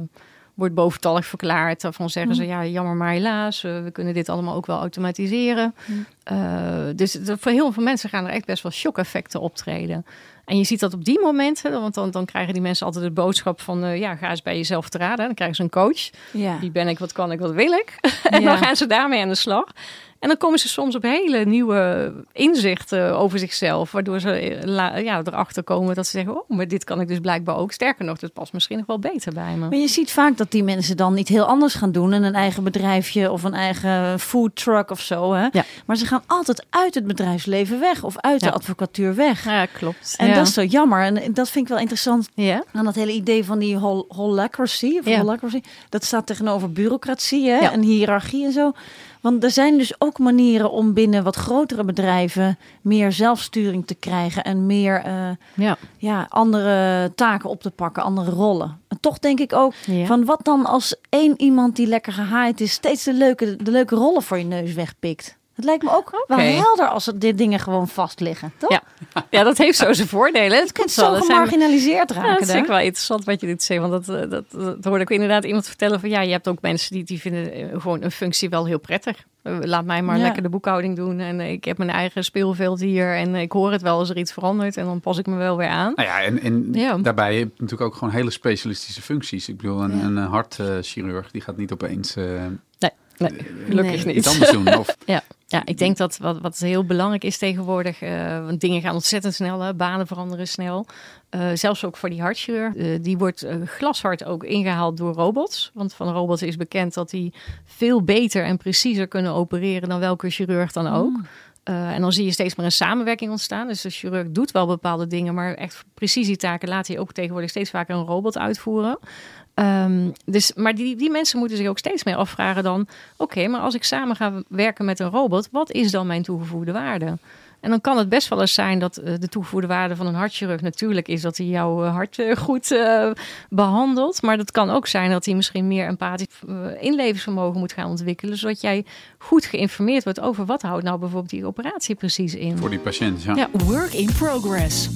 Speaker 2: wordt boventallig verklaard. Daarvan zeggen ze ja, jammer maar helaas, eh, we kunnen dit allemaal ook wel automatiseren. Eh, dus voor heel veel mensen gaan er echt best wel shock-effecten optreden. En je ziet dat op die momenten, want dan, dan krijgen die mensen altijd de boodschap van ja, ga eens bij jezelf te raden. Dan krijgen ze een coach.
Speaker 4: Ja.
Speaker 2: Wie ben ik, wat kan ik, wat wil ik? en
Speaker 4: Ja.
Speaker 2: dan gaan ze daarmee aan de slag. En dan komen ze soms op hele nieuwe inzichten over zichzelf. Waardoor ze eh, ja, erachter komen dat ze zeggen... oh, maar dit kan ik dus blijkbaar ook. Sterker nog, dit past misschien nog wel beter bij me.
Speaker 4: Maar je ziet vaak dat die mensen dan niet heel anders gaan doen. En een eigen bedrijfje of een eigen food truck of zo. Hè?
Speaker 2: Ja.
Speaker 4: Maar ze gaan altijd uit het bedrijfsleven weg of uit
Speaker 2: Ja.
Speaker 4: de advocatuur weg.
Speaker 2: Ja, klopt.
Speaker 4: En
Speaker 2: ja.
Speaker 4: dat is zo jammer. En dat vind ik wel interessant
Speaker 2: Ja,
Speaker 4: aan dat hele idee van die hol holacracy. Of holacracy. Dat staat tegenover bureaucratie hè?
Speaker 2: Ja.
Speaker 4: en hiërarchie en zo. Want er zijn dus ook manieren om binnen wat grotere bedrijven meer zelfsturing te krijgen en meer eh,
Speaker 2: ja.
Speaker 4: ja, andere taken op te pakken, andere rollen. En toch denk ik ook
Speaker 2: Ja.
Speaker 4: van wat dan als één iemand die lekker gehaaid is, steeds de leuke, de leuke rollen voor je neus wegpikt. Het lijkt me ook wel helder als er dit dingen gewoon vast liggen. Toch?
Speaker 2: Ja. ja, dat heeft zo zijn voordelen. Het
Speaker 4: Je kunt
Speaker 2: komt wel.
Speaker 4: zo
Speaker 2: Dat zijn-
Speaker 4: gemarginaliseerd
Speaker 2: Ja,
Speaker 4: raken.
Speaker 2: dat is ook wel interessant wat je dit zegt. Want dat, eh, dat, dat hoorde ik inderdaad iemand vertellen van ja, je hebt ook mensen die, die vinden eh, gewoon een functie wel heel prettig. Eh, Laat mij maar
Speaker 4: Ja.
Speaker 2: lekker de boekhouding doen. En eh, ik heb mijn eigen speelveld hier. En ik hoor het wel als er iets verandert. En dan pas ik me wel weer aan.
Speaker 1: nou ja, en, en
Speaker 2: Ja.
Speaker 1: daarbij heb je natuurlijk ook gewoon hele specialistische functies. Ik bedoel, een,
Speaker 4: Ja.
Speaker 1: een hartchirurg die gaat niet opeens eh,
Speaker 2: Nee, nee gelukkig
Speaker 4: Nee.
Speaker 2: niet.
Speaker 1: iets anders doen. Of,
Speaker 2: Ja. Ja, ik denk dat wat, wat heel belangrijk is tegenwoordig, uh, want dingen gaan ontzettend snel, hè, banen veranderen snel. Uh, zelfs ook voor die hartchirurg. Uh, die wordt glashard ook ingehaald door robots. Want van robots is bekend dat die veel beter en preciezer kunnen opereren dan welke chirurg dan ook. Mm. en dan zie je steeds meer een samenwerking ontstaan. Dus de chirurg doet wel bepaalde dingen, maar echt precisietaken laat hij ook tegenwoordig steeds vaker een robot uitvoeren. Um, dus, maar die, die mensen moeten zich ook steeds meer afvragen dan... oké, maar als ik samen ga werken met een robot... wat is dan mijn toegevoegde waarde? En dan kan het best wel eens zijn dat uh, de toegevoegde waarde van een hartchirurg natuurlijk is dat hij jouw uh, hart uh, goed behandelt. Maar dat kan ook zijn dat hij misschien meer empathisch inlevensvermogen moet gaan ontwikkelen. Zodat jij goed geïnformeerd wordt over wat houdt nou bijvoorbeeld die operatie precies in.
Speaker 1: Voor die patiënt, ja.
Speaker 3: ja. Work in progress.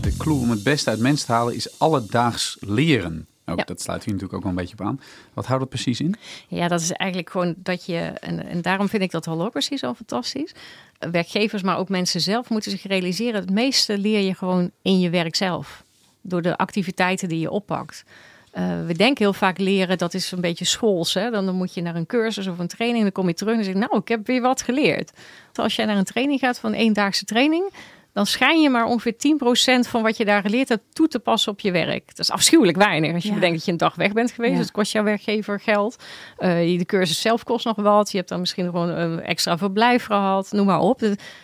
Speaker 1: De clue om het beste uit mensen te halen is alledaags leren. Ook, Dat sluit hier natuurlijk ook wel een beetje op aan. Wat houdt het precies in?
Speaker 2: Ja, dat is eigenlijk gewoon dat je, en, en daarom vind ik dat holocracy zo fantastisch. Werkgevers, maar ook mensen zelf moeten zich realiseren. Het meeste leer je gewoon in je werk zelf. Door de activiteiten die je oppakt. Uh, we denken heel vaak leren, dat is een beetje schools. Hè? Dan, dan moet je naar een cursus of een training. Dan kom je terug en zeg nou, ik heb weer wat geleerd. Als jij naar een training gaat van eendaagse training dan schijn je maar ongeveer 10% van wat je daar geleerd hebt toe te passen op je werk. Dat is afschuwelijk weinig. Als je bedenkt dat je een dag weg bent geweest, ja. dat kost jouw werkgever geld. Uh, de cursus zelf kost nog wat. Je hebt dan misschien gewoon een extra verblijf gehad, noem maar op.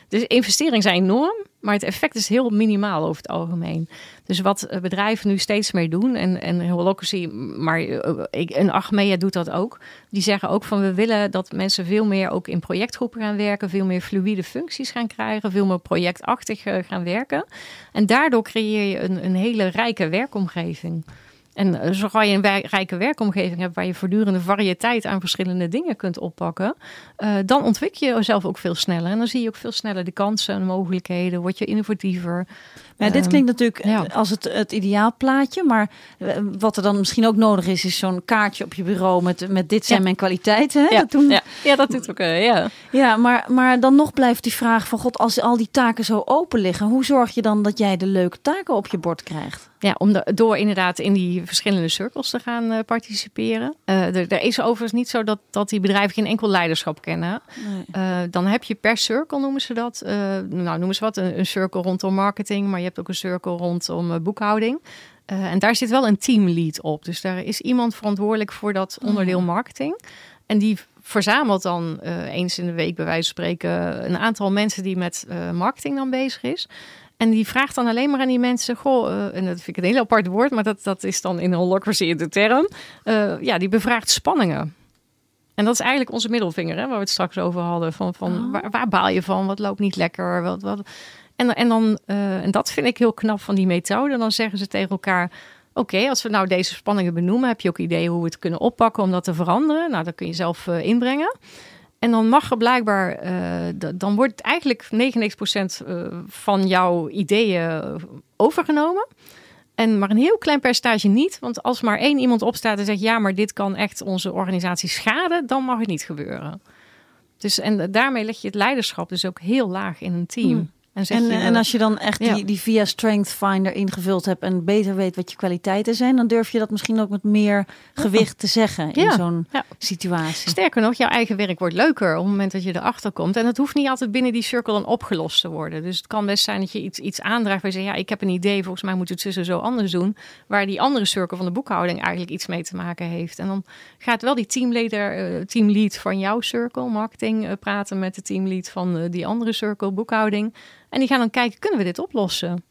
Speaker 2: Dus investeringen zijn enorm. Maar het effect is heel minimaal over het algemeen. Dus wat eh, bedrijven nu steeds meer doen, en, en Holocracy, maar uh, en Achmea doet dat ook. Die zeggen ook van we willen dat mensen veel meer ook in projectgroepen gaan werken, veel meer fluïde functies gaan krijgen, veel meer projectachtig gaan werken. En daardoor creëer je een, een hele rijke werkomgeving. En eh, zodra je een rijke werkomgeving hebt waar je voortdurende variëteit aan verschillende dingen kunt oppakken, uh, dan ontwikkel je jezelf ook veel sneller. En dan zie je ook veel sneller de kansen en mogelijkheden, word je innovatiever.
Speaker 4: Ja, dit ehm, klinkt natuurlijk als het, het ideaalplaatje, maar eh, wat er dan misschien ook nodig is, is zo'n kaartje op je bureau met, met dit zijn mijn kwaliteiten. Hè?
Speaker 2: Ja.
Speaker 4: Dat doen...
Speaker 2: ja. ja, dat doet ook. Uh, ja,
Speaker 4: ja maar, maar dan nog blijft die vraag van God, als al die taken zo open liggen, hoe zorg je dan dat jij de leuke taken op je bord krijgt?
Speaker 2: Ja, om de, door inderdaad in die verschillende cirkels te gaan uh, participeren. Uh, er, er, is overigens niet zo dat, dat die bedrijven geen enkel leiderschap kennen. Nee. Dan heb je per cirkel, noemen ze dat. nou, noemen ze wat, een, een cirkel rondom marketing, maar je hebt ook een cirkel rondom boekhouding. en daar zit wel een teamlead op. Dus daar is iemand verantwoordelijk voor dat onderdeel marketing. En die verzamelt dan eens in de week, bij wijze van spreken, een aantal mensen die met marketing dan bezig is. En die vraagt dan alleen maar aan die mensen: Goh, uh, en dat vind ik een heel apart woord, maar dat, dat is dan in holocracy de term. Ja, die bevraagt spanningen. En dat is eigenlijk onze middelvinger, hè, waar we het straks over hadden. Van, van oh. waar, waar, baal je van? Wat loopt niet lekker? Wat, wat... En, en, dan, uh, en dat vind ik heel knap van die methode. Dan zeggen ze tegen elkaar: Oké, als we nou deze spanningen benoemen, heb je ook ideeën hoe we het kunnen oppakken om dat te veranderen? Nou, dat kun je zelf inbrengen. En dan mag er blijkbaar, uh, dan wordt eigenlijk 99% uh, van jouw ideeën overgenomen. En maar een heel klein percentage niet. Want als maar één iemand opstaat en zegt: ja, maar dit kan echt onze organisatie schaden, dan mag het niet gebeuren. Dus en daarmee leg je het leiderschap dus ook heel laag in een team. Hmm.
Speaker 4: En, en, en, als je dan echt die, die via Strength Finder ingevuld hebt en beter weet wat je kwaliteiten zijn, dan durf je dat misschien ook met meer gewicht te zeggen in zo'n situatie.
Speaker 2: Sterker nog, jouw eigen werk wordt leuker op het moment dat je erachter komt. En het hoeft niet altijd binnen die cirkel dan opgelost te worden. Dus het kan best zijn dat je iets, iets aandraagt waar je zegt, ja, ik heb een idee, volgens mij moet het zussen zo anders doen. Waar die andere cirkel van de boekhouding eigenlijk iets mee te maken heeft. En dan gaat wel die teamleader, uh, teamlead van jouw cirkel, marketing, uh, praten met de teamlead van uh, die andere cirkel, boekhouding. En die gaan dan kijken, kunnen we dit oplossen?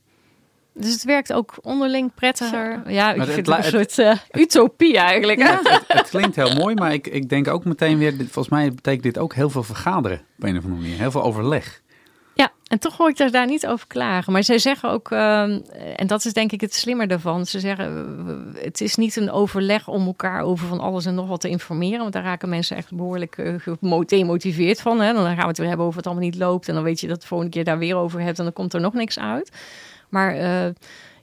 Speaker 2: Dus het werkt ook onderling prettiger. Ja, ik vind het, een soort uh, utopie eigenlijk.
Speaker 1: Ja. Het, het, klinkt heel mooi, maar ik, ik denk ook meteen weer... Volgens mij betekent dit ook heel veel vergaderen op een of andere manier. Heel veel overleg.
Speaker 2: En toch hoor ik daar niet over klagen. Maar zij zeggen ook, uh, en dat is denk ik het slimmer daarvan. Ze zeggen, het is niet een overleg om elkaar over van alles en nog wat te informeren. Want daar raken mensen echt behoorlijk uh, gemotiveerd van. Hè? Dan gaan we het weer hebben over wat allemaal niet loopt. En dan weet je dat de volgende keer daar weer over hebt. En dan komt er nog niks uit. Maar... Uh,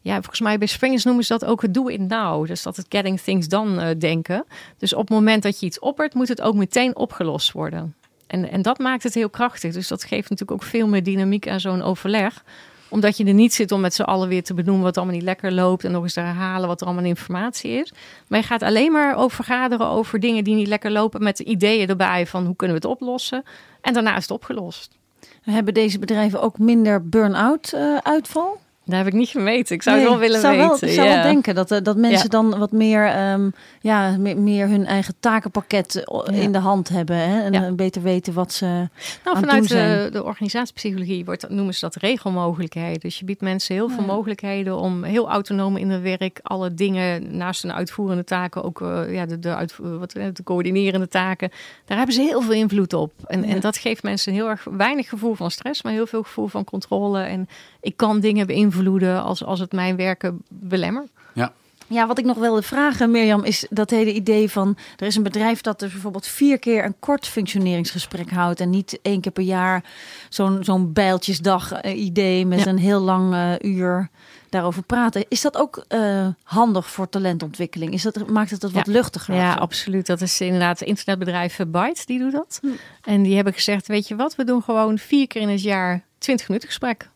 Speaker 2: ja, volgens mij bij Springers noemen ze dat ook het do it now. Dus dat het getting things done uh, denken. Dus op het moment dat je iets oppert, moet het ook meteen opgelost worden. En, en dat maakt het heel krachtig. Dus dat geeft natuurlijk ook veel meer dynamiek aan zo'n overleg. Omdat je er niet zit om met z'n allen weer te benoemen wat allemaal niet lekker loopt. En nog eens te herhalen wat er allemaal informatie is. Maar je gaat alleen maar over vergaderen over dingen die niet lekker lopen. Met ideeën erbij van hoe kunnen we het oplossen. En daarna is het opgelost.
Speaker 4: Hebben deze bedrijven ook minder burn-out uh, uitval?
Speaker 2: Dat heb ik niet gemeten. Ik zou het wel willen
Speaker 4: zou
Speaker 2: weten.
Speaker 4: ik zou wel denken dat, dat mensen dan wat meer, um, ja, meer, hun eigen takenpakket in de hand hebben. Hè? En beter weten wat ze nou,
Speaker 2: vanuit
Speaker 4: de,
Speaker 2: de, organisatiepsychologie wordt, noemen ze dat regelmogelijkheden. Dus je biedt mensen heel veel mogelijkheden om heel autonoom in hun werk alle dingen naast hun uitvoerende taken, ook uh, ja, de, de, uit, wat, de coördinerende taken, daar hebben ze heel veel invloed op. En, en dat geeft mensen heel erg weinig gevoel van stress, maar heel veel gevoel van controle. En ik kan dingen beïnvloeden als, als het mijn werken belemmert.
Speaker 1: Ja.
Speaker 4: Ja, wat ik nog wilde vragen, Mirjam, is dat hele idee van... er is een bedrijf dat dus bijvoorbeeld vier keer een kort functioneringsgesprek houdt... en niet één keer per jaar zo'n zo'n bijltjesdag uh, idee met een heel lang uh, uur daarover praten. Is dat ook uh, handig voor talentontwikkeling? Is dat, maakt het dat wat luchtiger?
Speaker 2: Ja, absoluut. Dat is inderdaad het internetbedrijf Byte, die doet dat. Hm. En die hebben gezegd, weet je wat, we doen gewoon vier keer in het jaar 20 minuten gesprek.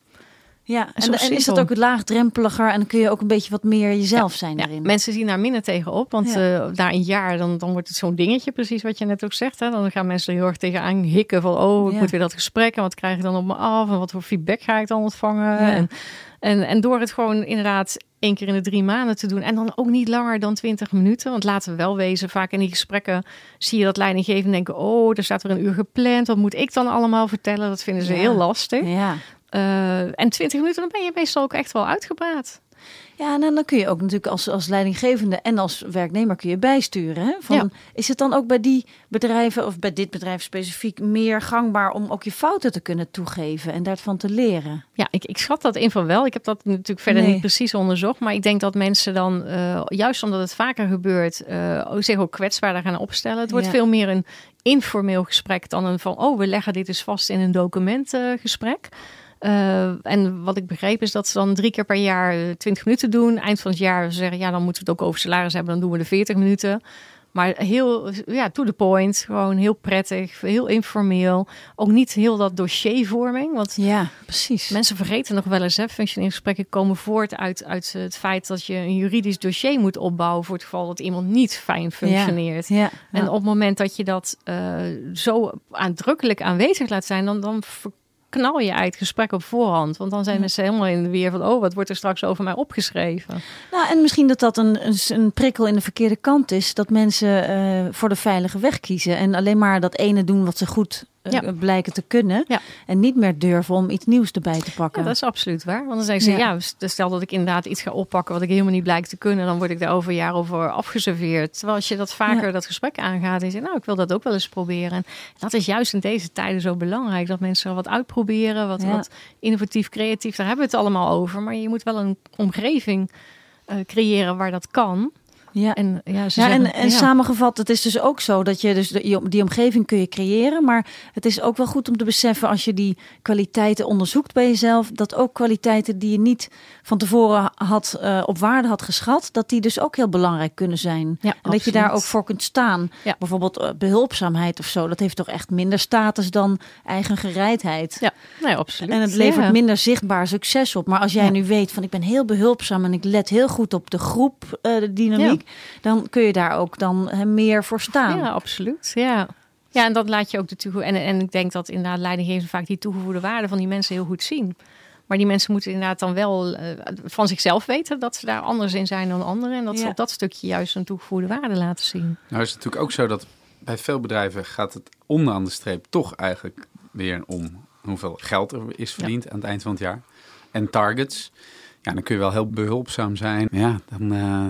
Speaker 4: Ja, en, en is het ook laagdrempeliger en dan kun je ook een beetje wat meer jezelf zijn daarin.
Speaker 2: mensen zien daar minder tegenop, want ja. uh, een jaar dan, dan wordt het zo'n dingetje, precies wat je net ook zegt. Hè? Dan gaan mensen er heel erg tegenaan hikken van, oh, ik moet weer dat gesprek en wat krijg ik dan op me af en wat voor feedback ga ik dan ontvangen. En, en, en door het gewoon inderdaad één keer in de drie maanden te doen en dan ook niet langer dan 20 minuten, want laten we wel wezen, vaak in die gesprekken zie je dat leidinggevenden denken, oh, er staat er een uur gepland, wat moet ik dan allemaal vertellen? Dat vinden ze heel lastig.
Speaker 4: Ja.
Speaker 2: Uh, en 20 minuten, dan ben je meestal ook echt wel uitgepraat.
Speaker 4: Ja, en dan kun je ook natuurlijk als, als leidinggevende en als werknemer kun je bijsturen. Hè? Van, Is het dan ook bij die bedrijven of bij dit bedrijf specifiek meer gangbaar om ook je fouten te kunnen toegeven en daarvan te leren?
Speaker 2: Ja, ik, ik schat dat in van wel. Ik heb dat natuurlijk verder niet precies onderzocht. Maar ik denk dat mensen dan, uh, juist omdat het vaker gebeurt, uh, zich ook kwetsbaarder gaan opstellen. Het wordt veel meer een informeel gesprek dan een van, oh, we leggen dit eens vast in een documentgesprek. Uh, uh, en wat ik begreep is dat ze dan drie keer per jaar 20 minuten doen. Eind van het jaar zeggen, ja, dan moeten we het ook over salaris hebben. Dan doen we de 40 minuten. Maar heel, ja, to the point. Gewoon heel prettig, heel informeel. Ook niet heel dat dossiervorming. Want
Speaker 4: ja, precies.
Speaker 2: Mensen vergeten nog wel eens, hè, functioneringsgesprekken komen voort uit, uit het feit dat je een juridisch dossier moet opbouwen voor het geval dat iemand niet fijn functioneert.
Speaker 4: Ja, ja,
Speaker 2: en op het moment dat je dat uh, zo aandrukkelijk aanwezig laat zijn, dan, dan knal je uit gesprek op voorhand. Want dan zijn mensen helemaal in de weer van... oh, wat wordt er straks over mij opgeschreven?
Speaker 4: Nou, en misschien dat dat een, een, een prikkel in de verkeerde kant is. Dat mensen uh, voor de veilige weg kiezen. En alleen maar dat ene doen wat ze goed ja. blijken te kunnen.
Speaker 2: Ja.
Speaker 4: En niet meer durven om iets nieuws erbij te pakken.
Speaker 2: Ja, dat is absoluut waar. Want dan zeggen ze, ja. ja, stel dat ik inderdaad iets ga oppakken wat ik helemaal niet blijk te kunnen, dan word ik daar over een jaar over afgeserveerd. Terwijl als je dat vaker dat gesprek aangaat en zegt, nou, ik wil dat ook wel eens proberen. En dat is juist in deze tijden zo belangrijk, dat mensen wat uitproberen, wat, wat innovatief, creatief, daar hebben we het allemaal over. Maar je moet wel een omgeving uh, creëren waar dat kan.
Speaker 4: Ja,
Speaker 2: en, ja,
Speaker 4: ja, zeggen, en, en samengevat, het is dus ook zo dat je dus die, die omgeving kun je creëren, maar het is ook wel goed om te beseffen als je die kwaliteiten onderzoekt bij jezelf, dat ook kwaliteiten die je niet van tevoren had uh, op waarde had geschat, dat die dus ook heel belangrijk kunnen zijn.
Speaker 2: Ja,
Speaker 4: en dat je daar ook voor kunt staan. Bijvoorbeeld uh, behulpzaamheid of zo, dat heeft toch echt minder status dan eigen gereidheid.
Speaker 2: Ja, nee, absoluut.
Speaker 4: En het levert minder zichtbaar succes op. Maar als jij nu weet van ik ben heel behulpzaam en ik let heel goed op de groep uh, de dynamiek, dan kun je daar ook dan hè, meer voor staan.
Speaker 2: Ja, absoluut. Ja. Ja, en dat laat je ook de toegevoegde. En, en ik denk dat inderdaad leidinggevenden vaak die toegevoegde waarde van die mensen heel goed zien. Maar die mensen moeten inderdaad dan wel uh, van zichzelf weten dat ze daar anders in zijn dan anderen. En dat ja. ze op dat stukje juist een toegevoegde waarde laten zien.
Speaker 1: Nou is het natuurlijk ook zo dat bij veel bedrijven gaat het onderaan de streep toch eigenlijk weer om hoeveel geld er is verdiend ja. aan het eind van het jaar. En targets. Ja, dan kun je wel heel behulpzaam zijn. Ja, dan, uh,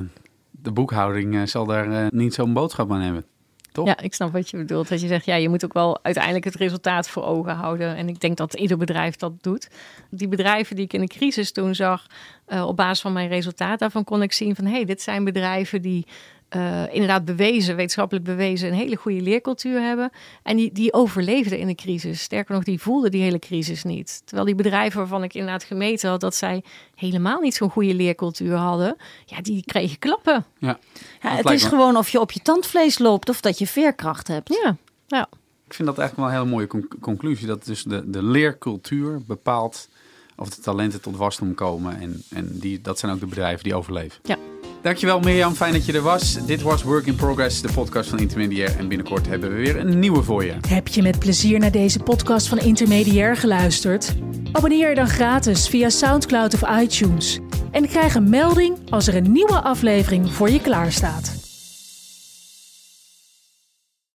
Speaker 1: de boekhouding uh, zal daar uh, niet zo'n boodschap aan hebben. Toch?
Speaker 2: Ja, ik snap wat je bedoelt. Dat je zegt, ja, je moet ook wel uiteindelijk het resultaat voor ogen houden. En ik denk dat ieder bedrijf dat doet. Die bedrijven die ik in de crisis toen zag, uh, op basis van mijn resultaat, daarvan kon ik zien van, hé, hey, dit zijn bedrijven die uh, inderdaad bewezen, wetenschappelijk bewezen, een hele goede leercultuur hebben. En die, die overleefden in de crisis. Sterker nog, die voelden die hele crisis niet. Terwijl die bedrijven waarvan ik inderdaad gemeten had dat zij helemaal niet zo'n goede leercultuur hadden, ja, die kregen klappen.
Speaker 1: Ja,
Speaker 4: ja het is me... gewoon of je op je tandvlees loopt of dat je veerkracht hebt.
Speaker 2: Ja, ja.
Speaker 1: Ik vind dat eigenlijk wel een hele mooie conc conclusie. Dat dus de, de leercultuur bepaalt of de talenten tot wasdom komen. En, en die, dat zijn ook de bedrijven die overleven.
Speaker 2: Ja.
Speaker 1: Dankjewel Mirjam, fijn dat je er was. Dit was Work in Progress, de podcast van Intermediair. En binnenkort hebben we weer een nieuwe voor je.
Speaker 3: Heb je met plezier naar deze podcast van Intermediair geluisterd? Abonneer je dan gratis via SoundCloud of iTunes. En krijg een melding als er een nieuwe aflevering voor je klaarstaat.